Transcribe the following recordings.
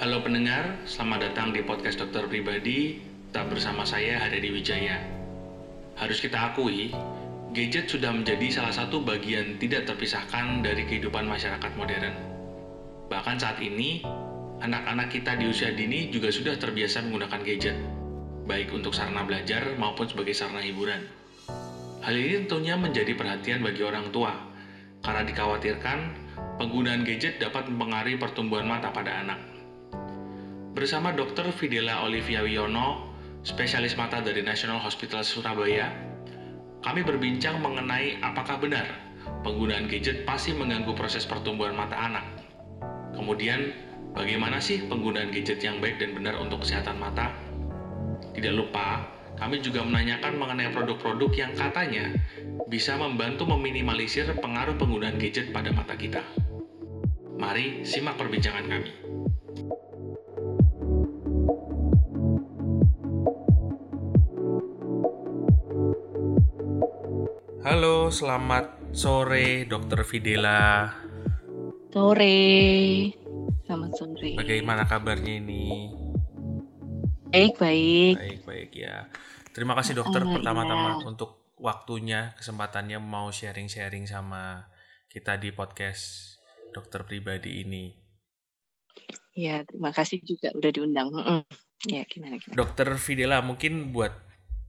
Halo pendengar, selamat datang di podcast dokter pribadi. Tetap bersama saya Haryadi Wijaya. Harus kita akui, gadget sudah menjadi salah satu bagian tidak terpisahkan dari kehidupan masyarakat modern. Bahkan saat ini, anak-anak kita di usia dini juga sudah terbiasa menggunakan gadget, baik untuk sarana belajar maupun sebagai sarana hiburan. Hal ini tentunya menjadi perhatian bagi orang tua, karena dikhawatirkan penggunaan gadget dapat mempengaruhi pertumbuhan mata pada anak. Bersama Dr. Fidela Olivia Wiono, spesialis mata dari National Hospital Surabaya, kami berbincang mengenai apakah benar penggunaan gadget pasti mengganggu proses pertumbuhan mata anak. Kemudian, bagaimana sih penggunaan gadget yang baik dan benar untuk kesehatan mata? Tidak lupa, kami juga menanyakan mengenai produk-produk yang katanya bisa membantu meminimalisir pengaruh penggunaan gadget pada mata kita. Mari simak perbincangan kami. Selamat sore Dokter Fidela. Sore. Selamat sore. Bagaimana kabarnya ini? Baik, baik. Baik, baik ya. Terima kasih dokter Oh, pertama-tama iya. untuk waktunya, kesempatannya mau sharing-sharing sama kita di podcast dokter pribadi ini. Ya, terima kasih juga udah diundang. Ya, gimana gimana. Dokter Fidela, mungkin buat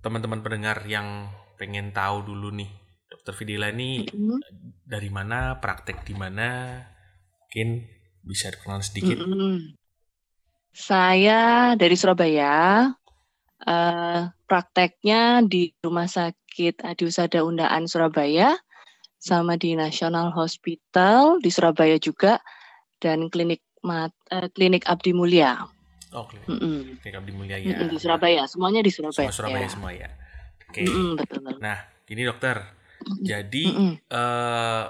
teman-teman pendengar yang pengen tahu dulu nih, dokter Fidela ini Mm-mm. dari mana, praktek di mana, mungkin bisa dikenal sedikit. Mm-mm. Saya dari Surabaya. eh, prakteknya di Rumah Sakit Adi Usada Undaan Surabaya sama di National Hospital di Surabaya juga dan klinik mat, eh, klinik Abdi Mulia. Oke, Mm-mm. Klinik Abdi Mulia ya. Mm-mm, di Surabaya, semuanya di Surabaya. Semua Surabaya ya. semua ya. Oke. Mm-mm, betul. Nah, gini dokter. Jadi Mm-mm. eh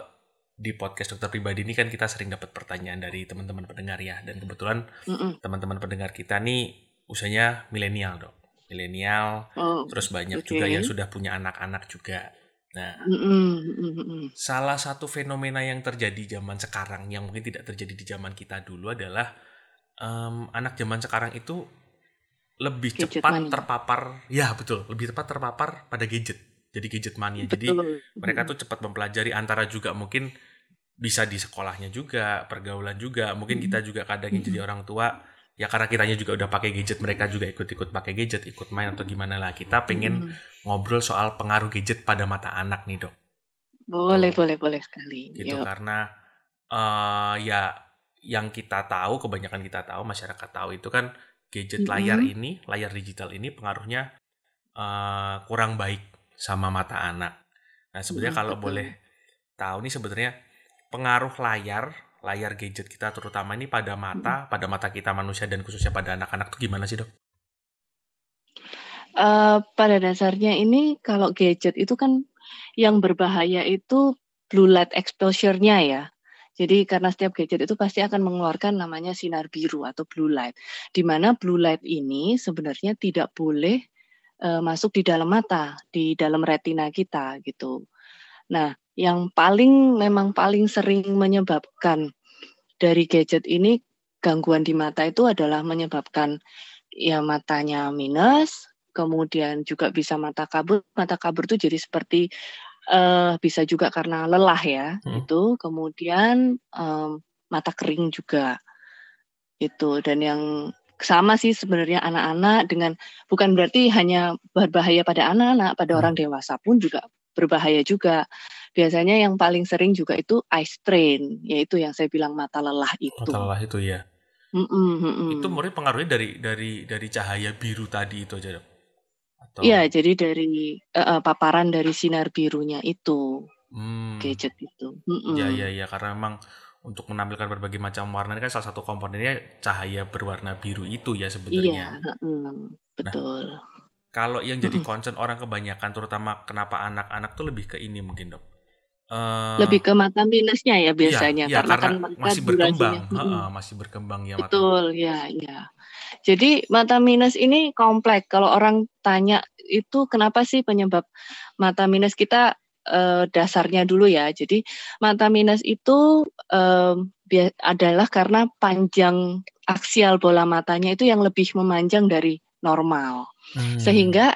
di podcast dokter pribadi ini kan kita sering dapat pertanyaan dari teman-teman pendengar ya dan kebetulan teman-teman pendengar kita nih usianya milenial dok milenial Oh, terus banyak oke. juga yang sudah punya anak-anak juga nah Mm-mm, mm-mm. salah satu fenomena yang terjadi zaman sekarang yang mungkin tidak terjadi di zaman kita dulu adalah em, anak zaman sekarang itu lebih Gadget cepat mania. terpapar ya betul lebih cepat terpapar pada gadget jadi gadget mania jadi Betul. mereka tuh cepat mempelajari antara juga mungkin bisa di sekolahnya juga pergaulan juga mungkin kita juga kadang yang jadi orang tua ya karena kitanya juga udah pakai gadget mereka juga ikut-ikut pakai gadget ikut main atau gimana lah kita pengen Mm. ngobrol soal pengaruh gadget pada mata anak nih dok boleh boleh boleh sekali. gitu Yuk. karena eh ya yang kita tahu kebanyakan kita tahu masyarakat tahu itu kan gadget Mhm. layar ini layar digital ini pengaruhnya eh, kurang baik sama mata anak nah sebenarnya Mm, kalau betul. boleh tahu nih sebenarnya pengaruh layar layar gadget kita terutama ini pada mata pada mata kita manusia dan khususnya pada anak-anak tuh gimana sih dok? Eh, pada dasarnya ini kalau gadget itu kan yang berbahaya itu blue light exposure-nya ya. Jadi karena setiap gadget itu pasti akan mengeluarkan namanya sinar biru atau blue light. Di mana blue light ini sebenarnya tidak boleh eh, masuk di dalam mata, di dalam retina kita gitu. Nah, yang paling memang paling sering menyebabkan dari gadget ini gangguan di mata itu adalah menyebabkan ya matanya minus, kemudian juga bisa mata kabur. Mata kabur itu jadi seperti eh, bisa juga karena lelah ya, Hmm. itu. Kemudian em, mata kering juga itu. Dan yang sama sih sebenarnya anak-anak dengan bukan berarti hanya berbahaya pada anak-anak, pada Hmm. orang dewasa pun juga berbahaya juga. Biasanya yang paling sering juga itu eye strain, yaitu yang saya bilang mata lelah itu. Mata lelah itu ya. Mm-mm, mm-mm. Itu murni pengaruhnya dari dari dari cahaya biru tadi itu aja? Atau Iya, jadi dari eh, paparan dari sinar birunya itu Hmm. gadget itu. Mm-mm. Ya, ya, ya, karena memang untuk menampilkan berbagai macam warna ini kan salah satu komponennya cahaya berwarna biru itu ya Iya, sebenarnya. mm, betul. Kalau yang jadi concern orang kebanyakan, terutama kenapa anak-anak tuh lebih ke ini mungkin dok. Eh, Lebih ke mata minusnya ya iya, biasanya, iya, karena karena kan masih berkembang, mm-mm. Heeh, masih berkembang ya mata. Betul, ya, ya. Jadi mata minus ini kompleks. Kalau orang tanya itu kenapa sih penyebab mata minus kita eh, dasarnya dulu ya. Jadi mata minus itu bia- adalah karena panjang aksial bola matanya itu yang lebih memanjang dari normal. Hmm. Sehingga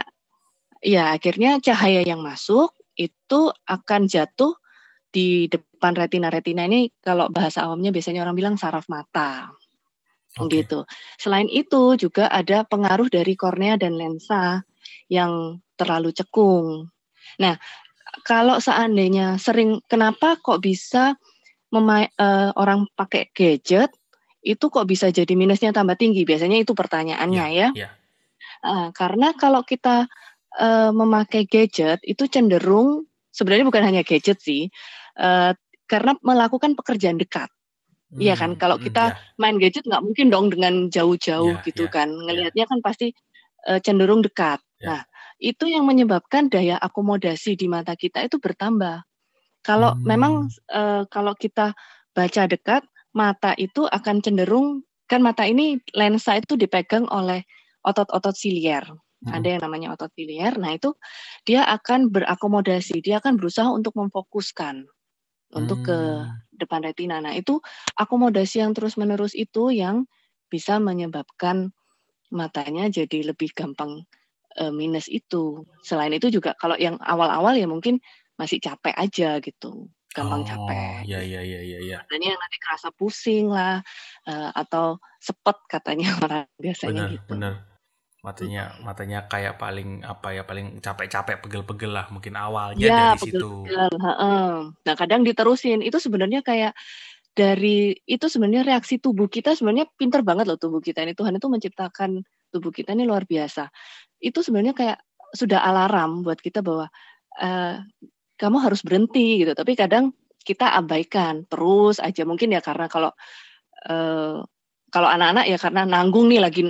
ya akhirnya cahaya yang masuk itu akan jatuh di depan retina-retina ini kalau bahasa awamnya biasanya orang bilang saraf mata. Okay. gitu. Selain itu juga ada pengaruh dari kornea dan lensa yang terlalu cekung. Nah, kalau seandainya sering kenapa kok bisa memai, uh, orang pakai gadget itu kok bisa jadi minusnya tambah tinggi? Biasanya itu pertanyaannya yeah, ya. Yeah. Uh, karena kalau kita uh, memakai gadget itu cenderung sebenarnya bukan hanya gadget sih, uh, karena melakukan pekerjaan dekat. Iya kan, hmm, kalau hmm, kita yeah. main gadget nggak mungkin dong dengan jauh-jauh yeah, gitu yeah, kan, ngelihatnya yeah. kan pasti uh, cenderung dekat. Yeah. Nah, itu yang menyebabkan daya akomodasi di mata kita itu bertambah. Kalau hmm. memang uh, kalau kita baca dekat, mata itu akan cenderung kan mata ini lensa itu dipegang oleh otot-otot silier. Hmm. Ada yang namanya otot silier. Nah, itu dia akan berakomodasi, dia akan berusaha untuk memfokuskan untuk ke hmm. depan retina. Nah, itu akomodasi yang terus-menerus itu yang bisa menyebabkan matanya jadi lebih gampang uh, minus itu. Selain itu juga kalau yang awal-awal ya mungkin masih capek aja gitu, gampang oh, capek. Iya iya iya iya. Ya. Katanya nanti kerasa pusing lah uh, atau sepet katanya orang biasanya bener, gitu. Bener matanya matanya kayak paling apa ya paling capek-capek pegel-pegel lah mungkin awalnya ya, dari pegel -pegel. situ. Nah kadang diterusin itu sebenarnya kayak dari itu sebenarnya reaksi tubuh kita sebenarnya pinter banget loh tubuh kita ini Tuhan itu menciptakan tubuh kita ini luar biasa. Itu sebenarnya kayak sudah alarm buat kita bahwa uh, kamu harus berhenti gitu. Tapi kadang kita abaikan terus aja mungkin ya karena kalau uh, kalau anak-anak ya karena nanggung nih lagi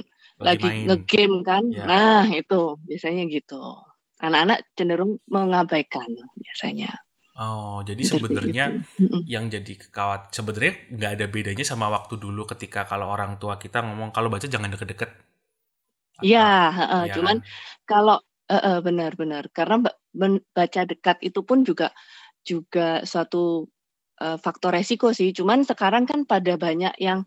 lagi, lagi ngegame kan. Ya. Nah, itu biasanya gitu. Anak-anak cenderung mengabaikan biasanya. Oh, jadi sebenarnya gitu. yang jadi kekawat sebenarnya nggak ada bedanya sama waktu dulu ketika kalau orang tua kita ngomong kalau baca jangan deket-deket. Iya, uh, ya. cuman kalau uh, uh, benar-benar karena baca dekat itu pun juga juga suatu uh, faktor resiko sih. Cuman sekarang kan pada banyak yang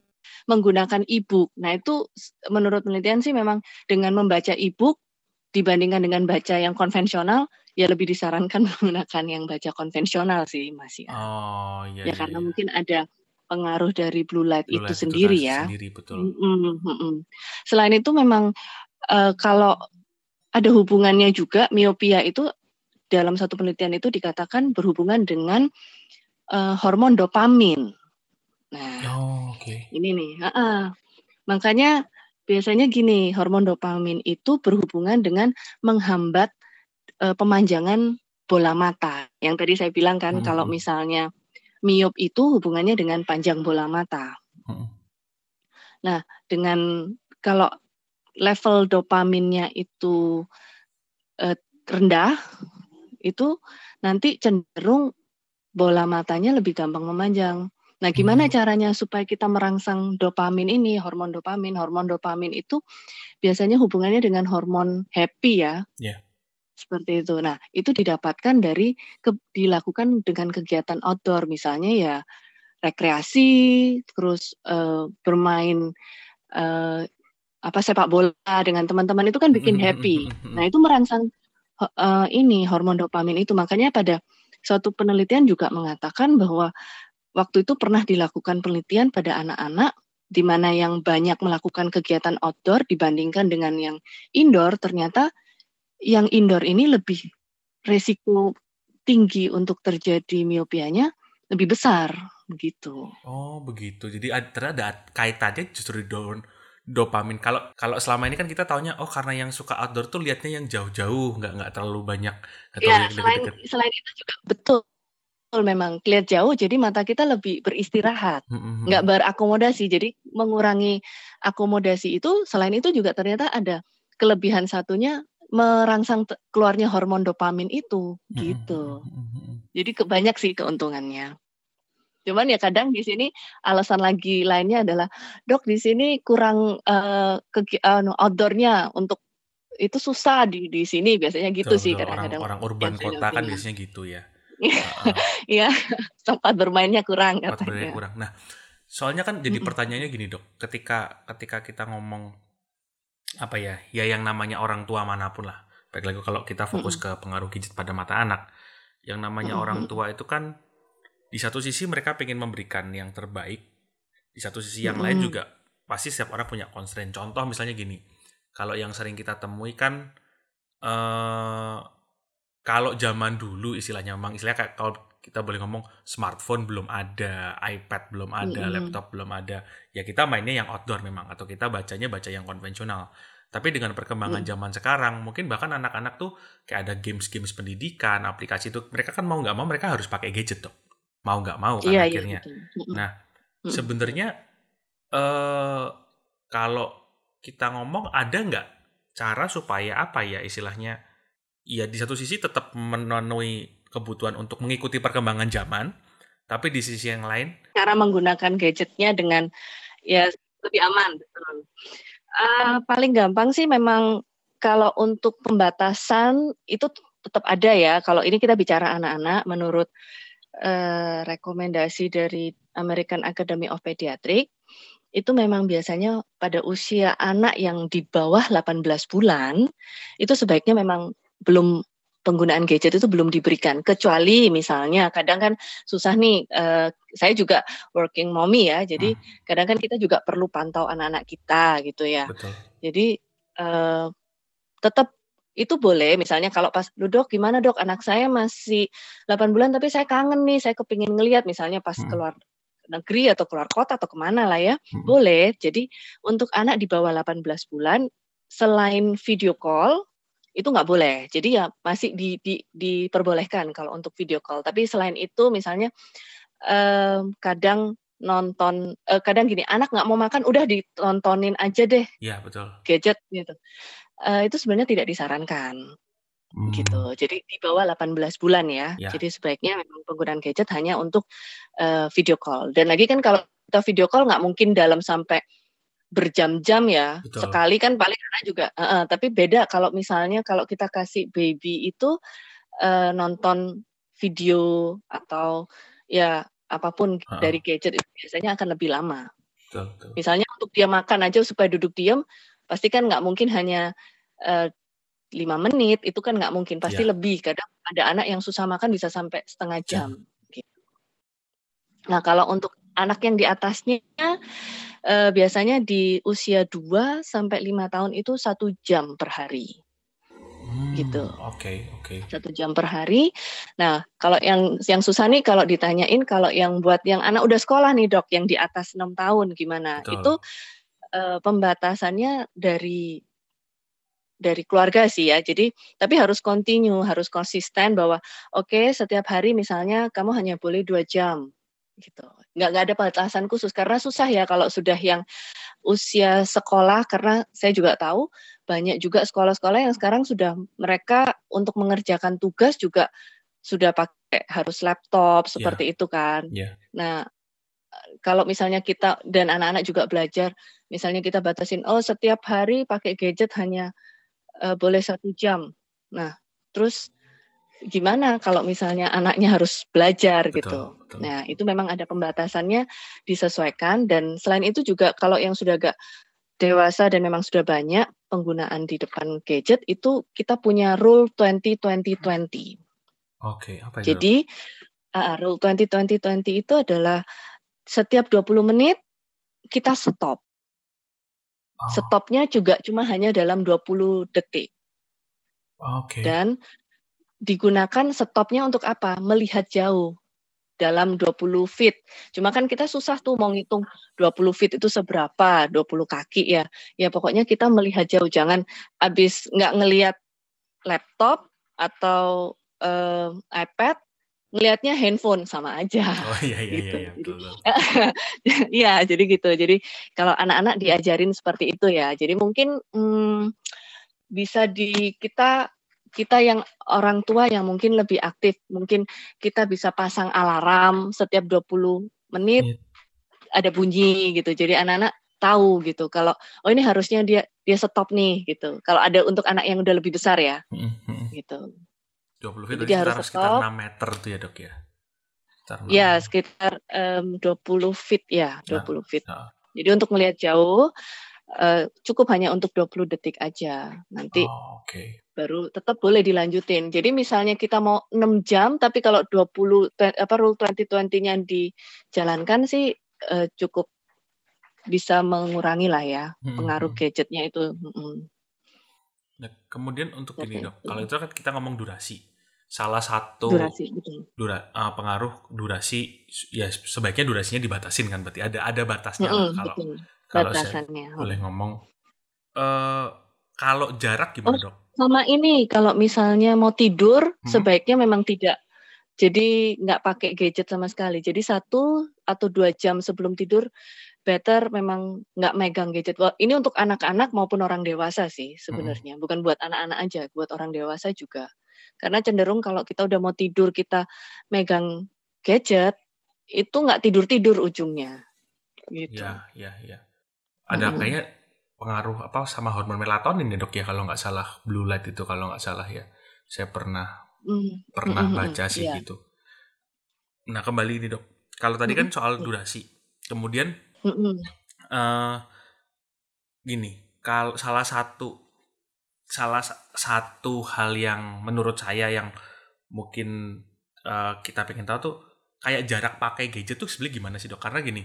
menggunakan e-book. Nah, itu menurut penelitian sih memang dengan membaca e-book dibandingkan dengan baca yang konvensional, ya lebih disarankan menggunakan yang baca konvensional sih, Mas ya. Oh, iya. Ya iya, karena iya. mungkin ada pengaruh dari blue light blue itu light sendiri itu ya. Sendiri, betul. Mm -mm. Selain itu memang uh, kalau ada hubungannya juga miopia itu dalam satu penelitian itu dikatakan berhubungan dengan uh, hormon dopamin. Nah, oh, okay. ini nih, uh -uh. makanya biasanya gini, hormon dopamin itu berhubungan dengan menghambat uh, pemanjangan bola mata. Yang tadi saya bilang kan, hmm. kalau misalnya miop itu hubungannya dengan panjang bola mata. Hmm. Nah, dengan kalau level dopaminnya itu uh, rendah, itu nanti cenderung bola matanya lebih gampang memanjang. Nah, gimana hmm. caranya supaya kita merangsang dopamin ini, hormon dopamin? Hormon dopamin itu biasanya hubungannya dengan hormon happy ya. Yeah. Seperti itu. Nah, itu didapatkan dari ke, dilakukan dengan kegiatan outdoor, misalnya ya rekreasi, terus uh, bermain uh, apa sepak bola dengan teman-teman itu kan bikin happy. Nah, itu merangsang uh, ini hormon dopamin itu. Makanya pada suatu penelitian juga mengatakan bahwa waktu itu pernah dilakukan penelitian pada anak-anak di mana yang banyak melakukan kegiatan outdoor dibandingkan dengan yang indoor, ternyata yang indoor ini lebih resiko tinggi untuk terjadi miopianya lebih besar begitu. Oh begitu. Jadi ada kaitannya justru di dopamin. Kalau kalau selama ini kan kita taunya oh karena yang suka outdoor tuh liatnya yang jauh-jauh, nggak nggak terlalu banyak. Iya selain selain itu juga betul memang lihat jauh jadi mata kita lebih beristirahat mm-hmm. nggak berakomodasi jadi mengurangi akomodasi itu selain itu juga ternyata ada kelebihan satunya merangsang keluarnya hormon dopamin itu gitu. mm-hmm. jadi banyak sih keuntungannya. Cuman ya kadang di sini alasan lagi lainnya adalah dok di sini kurang uh, ke uh, outdoornya untuk itu susah di di sini biasanya gitu betul, sih kadang-kadang orang, orang urban kota kan biasanya gitu ya. Iya, tempat bermainnya kurang tempat bermainnya kurang. Nah, Soalnya kan jadi pertanyaannya gini dok, ketika ketika kita ngomong apa ya, ya yang namanya orang tua mana pun lah. Baik lagi kalau kita fokus ke pengaruh gadget pada mata anak, yang namanya Mm-mm. orang tua itu kan di satu sisi mereka pengen memberikan yang terbaik, di satu sisi yang lain Mm-mm. juga pasti setiap orang punya constraint. Contoh misalnya gini, kalau yang sering kita temui kan eh kalau zaman dulu istilahnya memang istilahnya kayak kalau kita boleh ngomong smartphone belum ada, iPad belum ada, Mm-mm. laptop belum ada. Ya kita mainnya yang outdoor memang atau kita bacanya baca yang konvensional. Tapi dengan perkembangan Mm. zaman sekarang, mungkin bahkan anak-anak tuh kayak ada games-games pendidikan, aplikasi itu mereka kan mau nggak mau mereka harus pakai gadget tuh. Mau nggak mau kan Iya, iya akhirnya. Mm-mm. Nah, Mm. sebenarnya eh kalau kita ngomong ada nggak cara supaya apa ya istilahnya ya di satu sisi tetap memenuhi kebutuhan untuk mengikuti perkembangan zaman, tapi di sisi yang lain cara menggunakan gadgetnya dengan ya lebih aman. Eh, paling gampang sih memang kalau untuk pembatasan itu tetap ada ya. Kalau ini kita bicara anak-anak, menurut eh, rekomendasi dari American Academy of Pediatrics itu memang biasanya pada usia anak yang di bawah 18 bulan itu sebaiknya memang belum penggunaan gadget itu belum diberikan kecuali misalnya kadang kan susah nih eh, saya juga working mommy ya jadi kadang kan kita juga perlu pantau anak-anak kita gitu ya betul. jadi eh, tetap itu boleh misalnya kalau pas dok gimana dok anak saya masih 8 bulan tapi saya kangen nih saya kepingin ngelihat misalnya pas Hmm. keluar negeri atau keluar kota atau ke mana lah ya Hmm. boleh jadi untuk anak di bawah 18 bulan selain video call itu nggak boleh jadi ya masih di, di, diperbolehkan kalau untuk video call tapi selain itu misalnya eh, kadang nonton eh, kadang gini anak nggak mau makan udah ditontonin aja deh Ya betul. gadget gitu. Eh, itu sebenarnya tidak disarankan Hmm. gitu. Jadi di bawah 18 bulan ya. Ya. Jadi sebaiknya memang penggunaan gadget hanya untuk eh, video call. Dan lagi kan kalau kita video call nggak mungkin dalam sampai berjam-jam ya. Betul. Sekali kan paling anak juga. eh, eh, tapi beda kalau misalnya kalau kita kasih baby itu eh, nonton video atau ya apa pun Ha-ha. dari gadget itu biasanya akan lebih lama. Betul, betul. Misalnya untuk dia makan aja supaya duduk diam, pasti kan nggak mungkin hanya eh, lima menit, itu kan nggak mungkin, pasti Ya. lebih. Kadang ada anak yang susah makan bisa sampai setengah jam. Gitu. Nah kalau untuk anak yang di atasnya, eh, biasanya di usia 2 sampai 5 tahun itu satu jam per hari. Hmm, Gitu. Oke, oke. satu jam per hari. Nah, kalau yang yang susah nih kalau ditanyain kalau yang buat yang anak udah sekolah nih dok, yang di atas enam tahun gimana? Betul. Itu eh, pembatasannya dari dari keluarga sih ya. Jadi tapi harus continue, harus konsisten bahwa oke setiap hari misalnya kamu hanya boleh dua jam gitu. Nggak nggak ada batasan khusus karena susah ya kalau sudah yang usia sekolah karena saya juga tahu banyak juga sekolah-sekolah yang sekarang sudah mereka untuk mengerjakan tugas juga sudah pakai harus laptop seperti itu kan. Ya. Nah, kalau misalnya kita dan anak-anak juga belajar, misalnya kita batasin, oh setiap hari pakai gadget hanya eh, boleh satu jam. Nah, terus gimana kalau misalnya anaknya harus belajar Betul, gitu? betul. Nah, itu memang ada pembatasannya disesuaikan dan selain itu juga kalau yang sudah agak dewasa dan memang sudah banyak penggunaan di depan gadget itu kita punya rule 20-20-20. Oke, apa itu? Jadi uh, rule 20-20-20 itu adalah setiap 20 menit kita stop. Oh, Stopnya juga cuma hanya dalam 20 detik Oke. dan digunakan stopnya untuk apa? Melihat jauh dalam 20 feet. Cuma kan kita susah tuh mau ngitung 20 feet itu seberapa, 20 kaki ya. Ya pokoknya kita melihat jauh, jangan habis nggak ngelihat laptop atau eh, iPad, ngelihatnya handphone sama aja. Oh iya iya gitu. iya, iya. Iya, jadi gitu. Jadi kalau anak-anak diajarin seperti itu ya. Jadi mungkin hmm, bisa di kita kita yang orang tua yang mungkin lebih aktif, mungkin kita bisa pasang alarm setiap 20 menit Iya. ada bunyi gitu. Jadi anak-anak tahu gitu kalau oh ini harusnya dia dia stop nih gitu. Kalau ada untuk anak yang udah lebih besar ya Mm, mm, mm. gitu. 20 feet Jadi harus sekitar, sekitar stop. 6 meter tuh ya dok ya? Sekitar Ya, sekitar em, 20 feet ya, 20 feet. nah. Jadi untuk melihat jauh eh, cukup hanya untuk 20 detik aja. Nanti Oh, Oke. baru tetap boleh dilanjutin. Jadi misalnya kita mau 6 jam tapi kalau 20 te- apa rule 2020-nya dijalankan sih eh, cukup bisa mengurangi lah ya Hmm, pengaruh hmm. gadgetnya itu. Mm-mm. Nah, kemudian untuk ini Seperti dok, kalau itu kan kita ngomong durasi. Salah satu Durasi betul. dura, eh, pengaruh durasi ya sebaiknya durasinya dibatasin kan berarti ada ada batasnya lah Mm-mm, kalau betul. Kalau saya Batasannya. boleh ngomong eh kalau jarak gimana Oh, dok? Sama ini kalau misalnya mau tidur Hmm. sebaiknya memang tidak. Jadi nggak pakai gadget sama sekali. Jadi satu atau dua jam sebelum tidur better memang nggak megang gadget. Wah, ini untuk anak-anak maupun orang dewasa sih sebenarnya. Bukan buat anak-anak aja, buat orang dewasa juga. Karena cenderung kalau kita udah mau tidur kita megang gadget itu nggak tidur-tidur ujungnya. Gitu. Ya ya ya. Ada Mm-mm. kayaknya pengaruh apa sama hormon melatonin ya dok ya kalau nggak salah blue light itu kalau nggak salah ya. Saya pernah Hmm, pernah mm-mm, baca sih iya. gitu. Nah kembali ini dok. Kalau tadi kan Mm-mm. soal durasi. Kemudian Mm-mm. eh gini, kalau salah satu salah sa- satu hal yang menurut saya yang mungkin eh, kita pengen tahu tuh kayak jarak pakai gadget tuh sebenarnya gimana sih dok? Karena gini,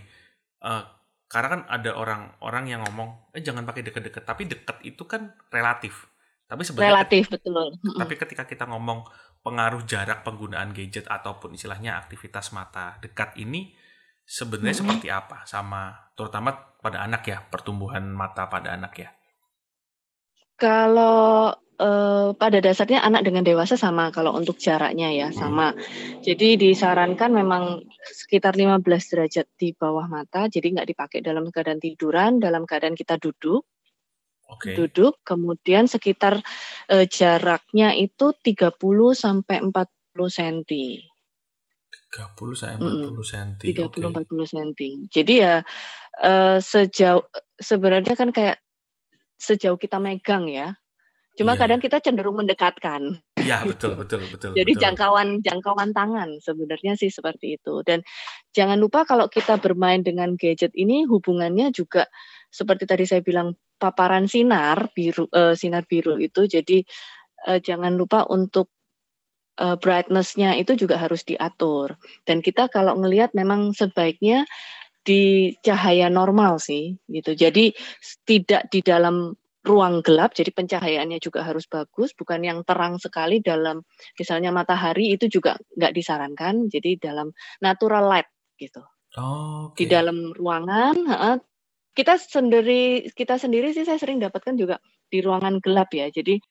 eh, karena kan ada orang-orang yang ngomong, eh jangan pakai deket-deket, tapi deket itu kan relatif. Tapi sebenarnya Relatif betul. Tapi ketika kita ngomong pengaruh jarak penggunaan gadget ataupun istilahnya aktivitas mata dekat ini sebenarnya Mm-mm. seperti apa sama terutama pada anak ya pertumbuhan mata pada anak ya. Kalau eh, pada dasarnya anak dengan dewasa sama kalau untuk jaraknya ya sama. Jadi disarankan memang sekitar 15 derajat di bawah mata, jadi nggak dipakai dalam keadaan tiduran, dalam keadaan kita duduk, Oke. duduk, kemudian sekitar eh, jaraknya itu 30 sampai 40 cm. 30 sampai Mm-mm. 40 cm. 30 Oke. 40 cm. Jadi ya eh, sejauh sebenarnya kan kayak sejauh kita megang ya. Cuma Iya. kadang kita cenderung mendekatkan. Iya, gitu. betul betul betul. Jadi betul. jangkauan jangkauan tangan sebenarnya sih seperti itu. Dan jangan lupa kalau kita bermain dengan gadget ini hubungannya juga seperti tadi saya bilang paparan sinar biru eh, sinar biru itu. Jadi eh, jangan lupa untuk eh, brightness-nya itu juga harus diatur. Dan kita kalau ngelihat memang sebaiknya di cahaya normal sih gitu. Jadi tidak di dalam ruang gelap, jadi pencahayaannya juga harus bagus, bukan yang terang sekali dalam misalnya matahari itu juga nggak disarankan. Jadi dalam natural light gitu. Oh, Di Oke. dalam ruangan, heeh, kita sendiri kita sendiri sih saya sering dapatkan juga di ruangan gelap ya. Jadi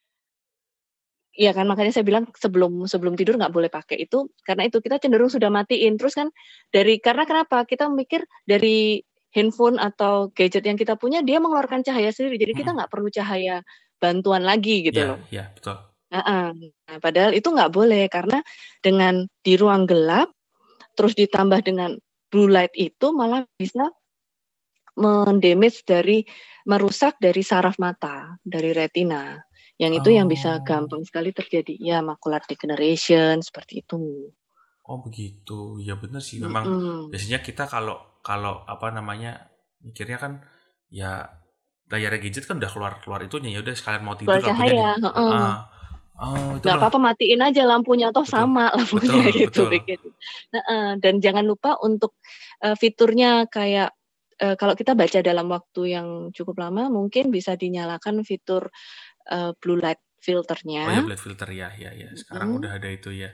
Iya kan makanya saya bilang sebelum sebelum tidur nggak boleh pakai itu karena itu kita cenderung sudah matiin terus kan dari karena kenapa kita mikir dari handphone atau gadget yang kita punya dia mengeluarkan cahaya sendiri jadi kita Mm-mm. nggak perlu cahaya bantuan lagi gitu Ya, loh. ya, betul. Heeh. Nah, padahal itu nggak boleh karena dengan di ruang gelap terus ditambah dengan blue light itu malah bisa mendamage dari merusak dari saraf mata dari retina yang itu yang bisa Oh. gampang sekali terjadi ya macular degeneration seperti itu. Oh, begitu. Ya benar sih memang Mm-mm. biasanya kita kalau kalau apa namanya mikirnya kan ya layar gadget kan udah keluar keluar itunya ya udah sekalian mau tidur Keluar lampunya cahaya, heeh. ah oh itu nggak malah apa-apa matiin aja lampunya toh Betul. sama lampunya Betul, gitu betul. begitu. Heeh, dan jangan lupa untuk eh, fiturnya kayak eh, kalau kita baca dalam waktu yang cukup lama mungkin bisa dinyalakan fitur eh, blue light oh ya filternya blade filter ya ya ya sekarang Mm. udah ada itu ya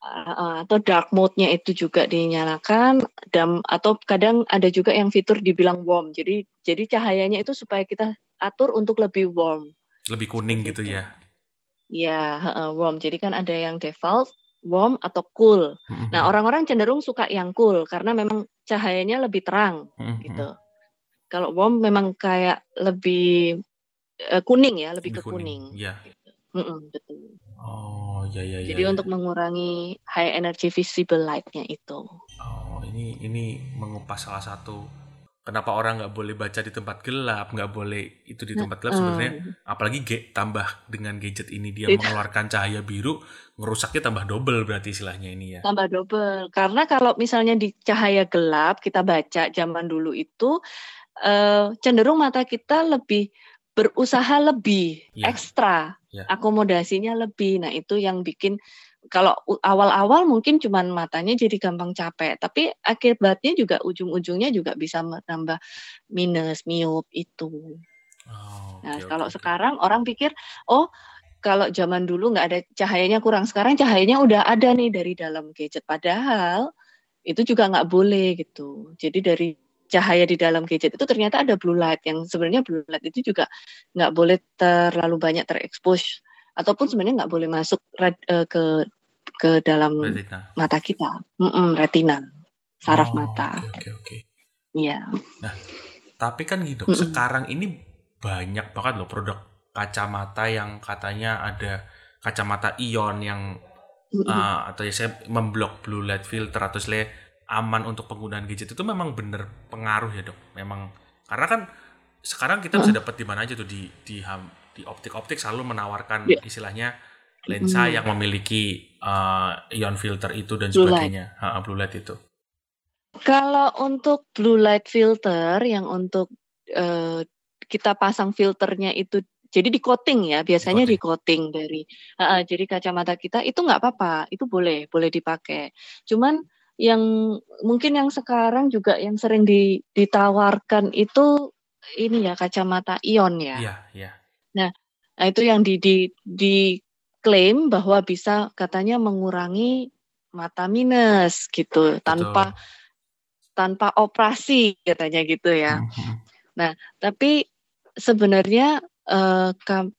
eh, atau dark mode-nya itu juga dinyalakan dan atau kadang ada juga yang fitur dibilang warm. Jadi jadi cahayanya itu supaya kita atur untuk lebih warm. lebih kuning gitu itu. ya Ya, heeh, warm. Jadi kan ada yang default, warm atau cool. Mm-mm. Nah, orang-orang cenderung suka yang cool karena memang cahayanya lebih terang Mm-mm. gitu. Kalau warm memang kayak lebih eh, kuning ya, lebih, lebih ke kuning. ya Mm-mm, betul. oh ya ya ya Jadi ya. untuk mengurangi high energy visible light-nya itu. oh ini ini mengupas salah satu kenapa orang nggak boleh baca di tempat gelap, nggak boleh itu di tempat gelap sebenarnya. Apalagi ge, tambah dengan gadget ini dia Itu. mengeluarkan cahaya biru, ngerusaknya tambah double berarti istilahnya ini ya. tambah double. Karena kalau misalnya di cahaya gelap kita baca zaman dulu itu eh, cenderung mata kita lebih berusaha lebih Iya. ekstra, Iya. akomodasinya lebih. Nah itu yang bikin kalau awal-awal mungkin cuman matanya jadi gampang capek, tapi akibatnya juga ujung-ujungnya juga bisa menambah minus, miop itu. Oh, Nah, kalau oke. sekarang orang pikir, oh kalau zaman dulu nggak ada cahayanya kurang, sekarang cahayanya udah ada nih dari dalam gadget. Padahal itu juga nggak boleh gitu. Jadi dari cahaya di dalam gadget itu ternyata ada blue light yang sebenarnya blue light itu juga nggak boleh terlalu banyak terekspos ataupun sebenarnya nggak boleh masuk red- eh, ke ke dalam Retina. mata kita, Mm-mm, retina, saraf Oh, mata. Oke, oke, oke. Iya. Tapi kan gitu, Mm-mm. sekarang ini banyak banget loh produk kacamata yang katanya ada kacamata ion yang uh, atau ya saya memblok blue light filter atau saya aman untuk penggunaan gadget itu memang bener pengaruh ya dok. Memang karena kan sekarang kita bisa dapat di mana aja tuh di di di optik-optik selalu menawarkan Iya. istilahnya lensa Mm. yang memiliki uh, ion filter itu dan Blue light. sebagainya. Ha, blue light itu. Kalau untuk blue light filter yang untuk eh, kita pasang filternya itu jadi di coating ya biasanya di coating dari jadi kacamata kita itu nggak apa-apa itu boleh boleh dipakai cuman yang mungkin yang sekarang juga yang sering di- ditawarkan itu ini ya kacamata ion ya Iya, iya. Nah, itu yang di, di, diklaim bahwa bisa katanya mengurangi mata minus gitu tanpa tanpa operasi katanya gitu ya. Mhm. Tapi sebenarnya eh, kam-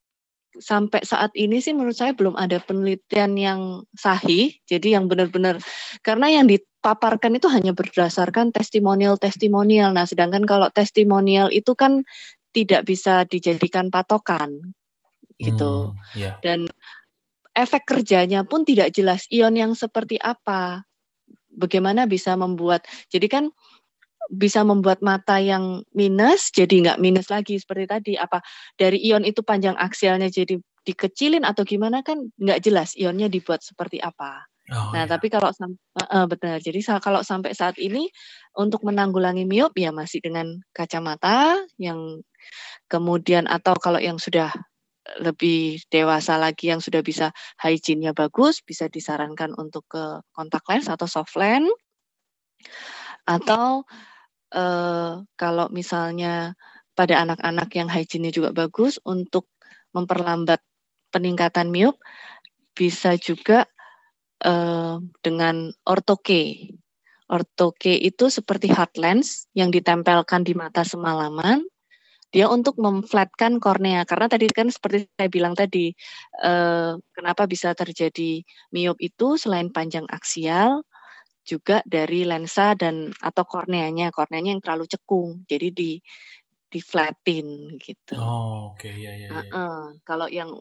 sampai saat ini sih menurut saya belum ada penelitian yang sahih. Jadi yang benar-benar karena yang dipaparkan itu hanya berdasarkan testimonial-testimonial. Nah, sedangkan kalau testimonial itu kan tidak bisa dijadikan patokan gitu. Hmm, Iya. Dan efek kerjanya pun tidak jelas ion yang seperti apa. Bagaimana bisa membuat jadi kan bisa membuat mata yang minus jadi nggak minus lagi seperti tadi apa dari ion itu panjang aksialnya jadi dikecilin atau gimana kan nggak jelas ionnya dibuat seperti apa. Oh, Nah, iya. tapi kalau eh, benar. Jadi kalau sampai saat ini untuk menanggulangi miop ya masih dengan kacamata yang kemudian atau kalau yang sudah lebih dewasa lagi yang sudah bisa hygiene-nya bagus bisa disarankan untuk ke kontak lens atau soft lens atau eh, kalau misalnya pada anak-anak yang hygiene-nya juga bagus untuk memperlambat peningkatan miop bisa juga eh, dengan ortoke. Ortoke itu seperti hard lens yang ditempelkan di mata semalaman. Dia untuk memflatkan kornea karena tadi kan seperti saya bilang tadi eh, kenapa bisa terjadi miop itu selain panjang aksial juga dari lensa dan atau korneanya korneanya yang terlalu cekung jadi di di flatin gitu. Oh, oke, iya, iya, iya. Heeh. Kalau yang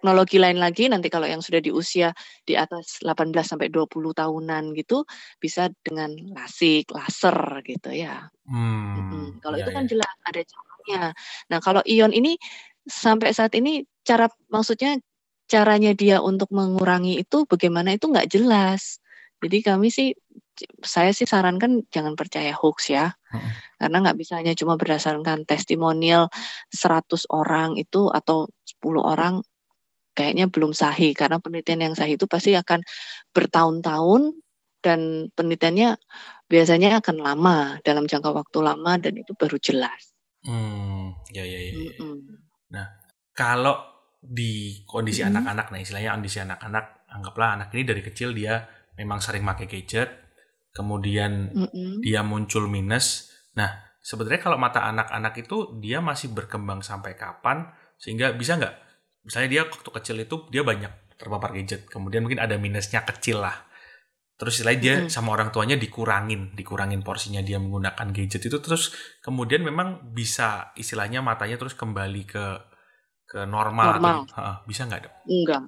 teknologi lain lagi nanti kalau yang sudah di usia di atas 18 sampai 20 tahunan gitu bisa dengan lasik, laser gitu ya. Hmm, Mm-mm. Kalau iya, itu kan iya. jelas ada caranya. Nah, kalau ion ini sampai saat ini cara maksudnya caranya dia untuk mengurangi itu bagaimana itu nggak jelas. Jadi kami sih saya sih sarankan jangan percaya hoax ya. Karena nggak bisa hanya cuma berdasarkan testimonial 100 orang itu atau 10 orang kayaknya belum sahih karena penelitian yang sahih itu pasti akan bertahun-tahun dan penelitiannya biasanya akan lama dalam jangka waktu lama dan itu baru jelas. Hmm, ya, ya, ya. ya. Mm-mm. Kalau di kondisi Mhm. anak-anak, nah istilahnya kondisi anak-anak, anggaplah anak ini dari kecil dia memang sering pakai gadget, kemudian Mm-mm. dia muncul minus. Nah, sebenarnya kalau mata anak-anak itu dia masih berkembang sampai kapan sehingga bisa nggak? Misalnya dia waktu kecil itu dia banyak terpapar gadget, kemudian mungkin ada minusnya kecil lah. Terus istilahnya dia Mm-mm. sama orang tuanya dikurangin, dikurangin porsinya dia menggunakan gadget itu terus kemudian memang bisa istilahnya matanya terus kembali ke ke normal, Normal. atau Heeh, bisa nggak dok? Enggak.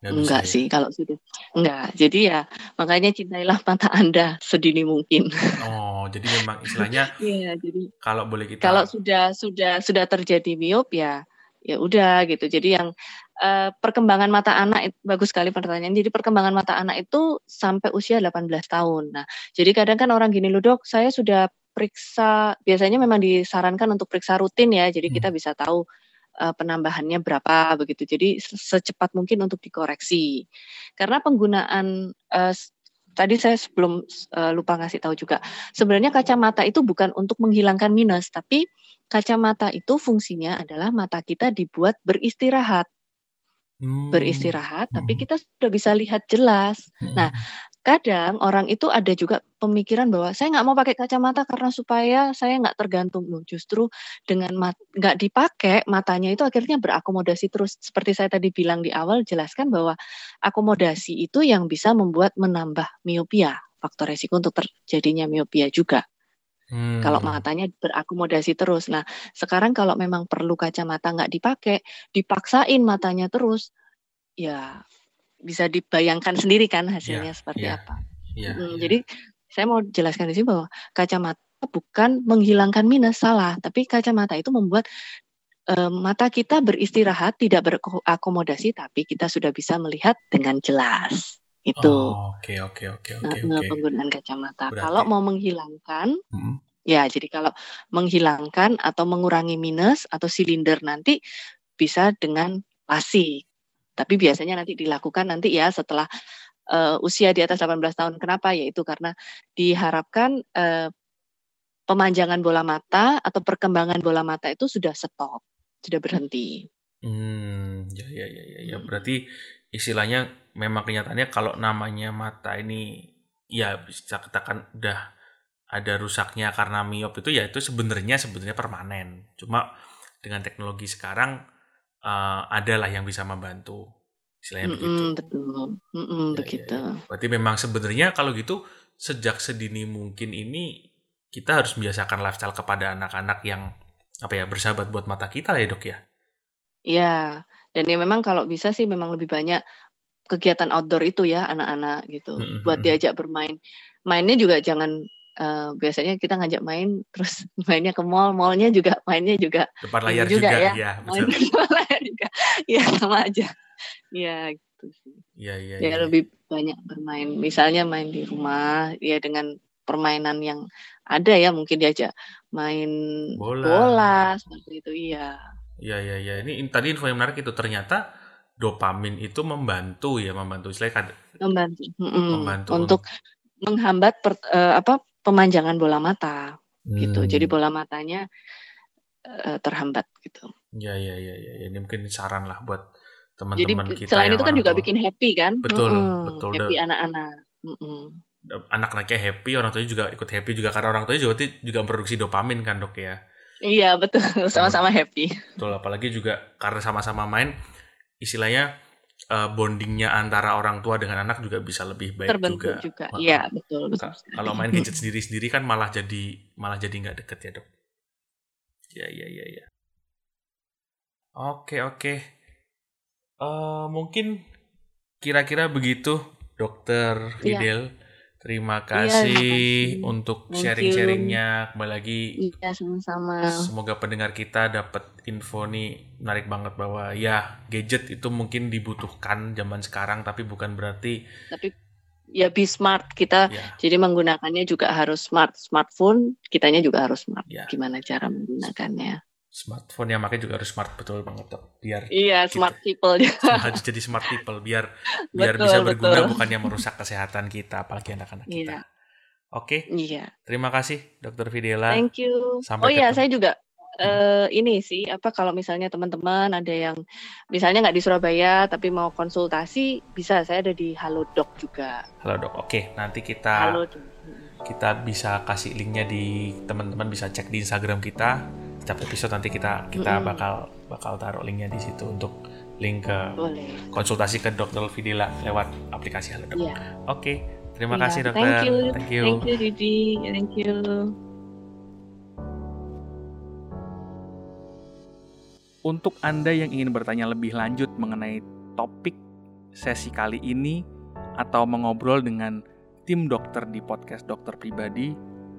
Nggak bisa Enggak ya? sih kalau sudah. Enggak. Jadi ya makanya cintailah mata Anda sedini mungkin. Oh, jadi memang istilahnya Iya, jadi kalau boleh kita kalau sudah sudah sudah terjadi miop ya ya udah gitu. Jadi yang eh, perkembangan mata anak bagus sekali pertanyaan. Jadi perkembangan mata anak itu sampai usia 18 tahun. Nah, jadi kadang kan orang gini loh, Dok, saya sudah periksa biasanya memang disarankan untuk periksa rutin ya. Jadi kita Hmm. bisa tahu eh, penambahannya berapa begitu. Jadi se- secepat mungkin untuk dikoreksi. Karena penggunaan s- tadi saya sebelum eh, lupa ngasih tahu juga. Sebenarnya kacamata itu bukan untuk menghilangkan minus, tapi kacamata itu fungsinya adalah mata kita dibuat beristirahat. Hmm, Beristirahat, tapi hmm, kita sudah bisa lihat jelas. hmm, Nah, kadang orang itu ada juga pemikiran bahwa saya nggak mau pakai kacamata karena supaya saya nggak tergantung. Loh, Justru dengan mat- nggak dipakai matanya itu akhirnya berakomodasi terus. Seperti saya tadi bilang di awal, jelaskan bahwa akomodasi itu yang bisa membuat menambah miopia, faktor resiko untuk terjadinya miopia juga. Kalau hmm. matanya berakomodasi terus. Nah, sekarang kalau memang perlu kacamata nggak dipakai, dipaksain matanya terus, ya bisa dibayangkan sendiri kan hasilnya Iya, seperti iya, apa. iya, Mm, iya. Jadi saya mau jelaskan di sini bahwa kacamata bukan menghilangkan minus salah, tapi kacamata itu membuat eh, mata kita beristirahat, tidak berakomodasi, tapi kita sudah bisa melihat dengan jelas. Itu Oh, oke, oke, oke, oke, penggunaan kacamata. Berarti, Kalau mau menghilangkan Hmm, Ya, jadi kalau menghilangkan atau mengurangi minus atau silinder nanti bisa dengan lasik. Tapi biasanya nanti dilakukan nanti ya setelah eh, usia di atas 18 tahun. Kenapa? Yaitu karena diharapkan eh, pemanjangan bola mata atau perkembangan bola mata itu sudah stop, sudah berhenti. hmm, ya, ya, ya, ya, ya. Hmm. Berarti istilahnya memang kenyataannya kalau namanya mata ini ya bisa katakan udah ada rusaknya karena miop itu ya itu sebenarnya sebenarnya permanen. Cuma dengan teknologi sekarang eh, adalah yang bisa membantu. Istilahnya begitu. Mm-mm, betul, Mm-mm, Ya, ya, begitu. ya. Berarti memang sebenarnya kalau gitu sejak sedini mungkin ini kita harus membiasakan lifestyle kepada anak-anak yang apa ya bersahabat buat mata kita lah ya dok ya. Ya, dan ya memang kalau bisa sih memang lebih banyak kegiatan outdoor itu ya anak-anak gitu. Mm, mm, buat diajak bermain. Mainnya juga jangan eh, biasanya kita ngajak main terus mainnya ke mall. Mallnya juga mainnya juga Depan layar juga juga, ya. ya main ke layar juga. Ya sama aja. Ya gitu sih. Iya iya ya iya. lebih banyak bermain. Misalnya main di rumah ya dengan permainan yang ada ya. Mungkin diajak main Bola. bola seperti itu. Iya Iya iya iya. Ini in- tadi info yang menarik itu ternyata dopamin itu membantu ya membantu istilahnya kad- membantu Mm-mm. membantu untuk menghambat per- eh, apa pemanjangan bola mata gitu. Hmm. Jadi bola matanya eh, terhambat gitu. Iya iya iya iya. Ini mungkin saran lah buat teman-teman kita selain itu kan juga tua. bikin happy kan? Betul, Mm-mm, betul. Happy anak-anak. Mm-mm. anak-anaknya happy, orang tuanya juga ikut happy juga karena orang tuanya juga juga memproduksi dopamin kan dok ya. Iya betul, sama-sama happy. Betul, apalagi juga karena sama-sama main, istilahnya eh, bondingnya antara orang tua dengan anak juga bisa lebih baik Terbentuk juga. Iya betul betul. Kalau main gadget sendiri-sendiri kan malah jadi malah jadi nggak deket ya dok. Ya ya ya ya. Oke oke. Eh mungkin kira-kira begitu, Dokter Iya. Fidel. Terima Iya, kasih makasih. untuk sharing-sharingnya. Kembali lagi Iya sama-sama. Semoga pendengar kita dapat info nih menarik banget bahwa ya gadget itu mungkin dibutuhkan zaman sekarang tapi bukan berarti Tapi ya be smart kita. ya Jadi menggunakannya juga harus smart. Smartphone kitanya juga harus smart. ya Gimana cara menggunakannya? Smartphone yang makanya juga harus smart betul banget biar Iya Gitu. smart people. harus jadi smart people biar biar Betul, bisa berguna betul. bukannya merusak kesehatan kita apalagi anak-anak kita. Iya. Oke, Iya. terima kasih Dokter Fidela. Thank you. Sampai oh iya, saya juga eh ini sih apa kalau misalnya teman-teman ada yang misalnya nggak di Surabaya tapi mau konsultasi bisa saya ada di Halodoc juga. Halo dok. Oke, nanti kita Halo. kita bisa kasih linknya di teman-teman bisa cek di Instagram kita. Setiap episode nanti kita kita Mm-mm. bakal bakal taruh linknya di situ untuk link ke Boleh. konsultasi ke dokter Vidila lewat aplikasi Halodoc. Iya. Oke, terima Iya, kasih dokter. Thank you. Thank you. Thank you Didi. Thank you. Untuk Anda yang ingin bertanya lebih lanjut mengenai topik sesi kali ini atau mengobrol dengan tim dokter di podcast dokter pribadi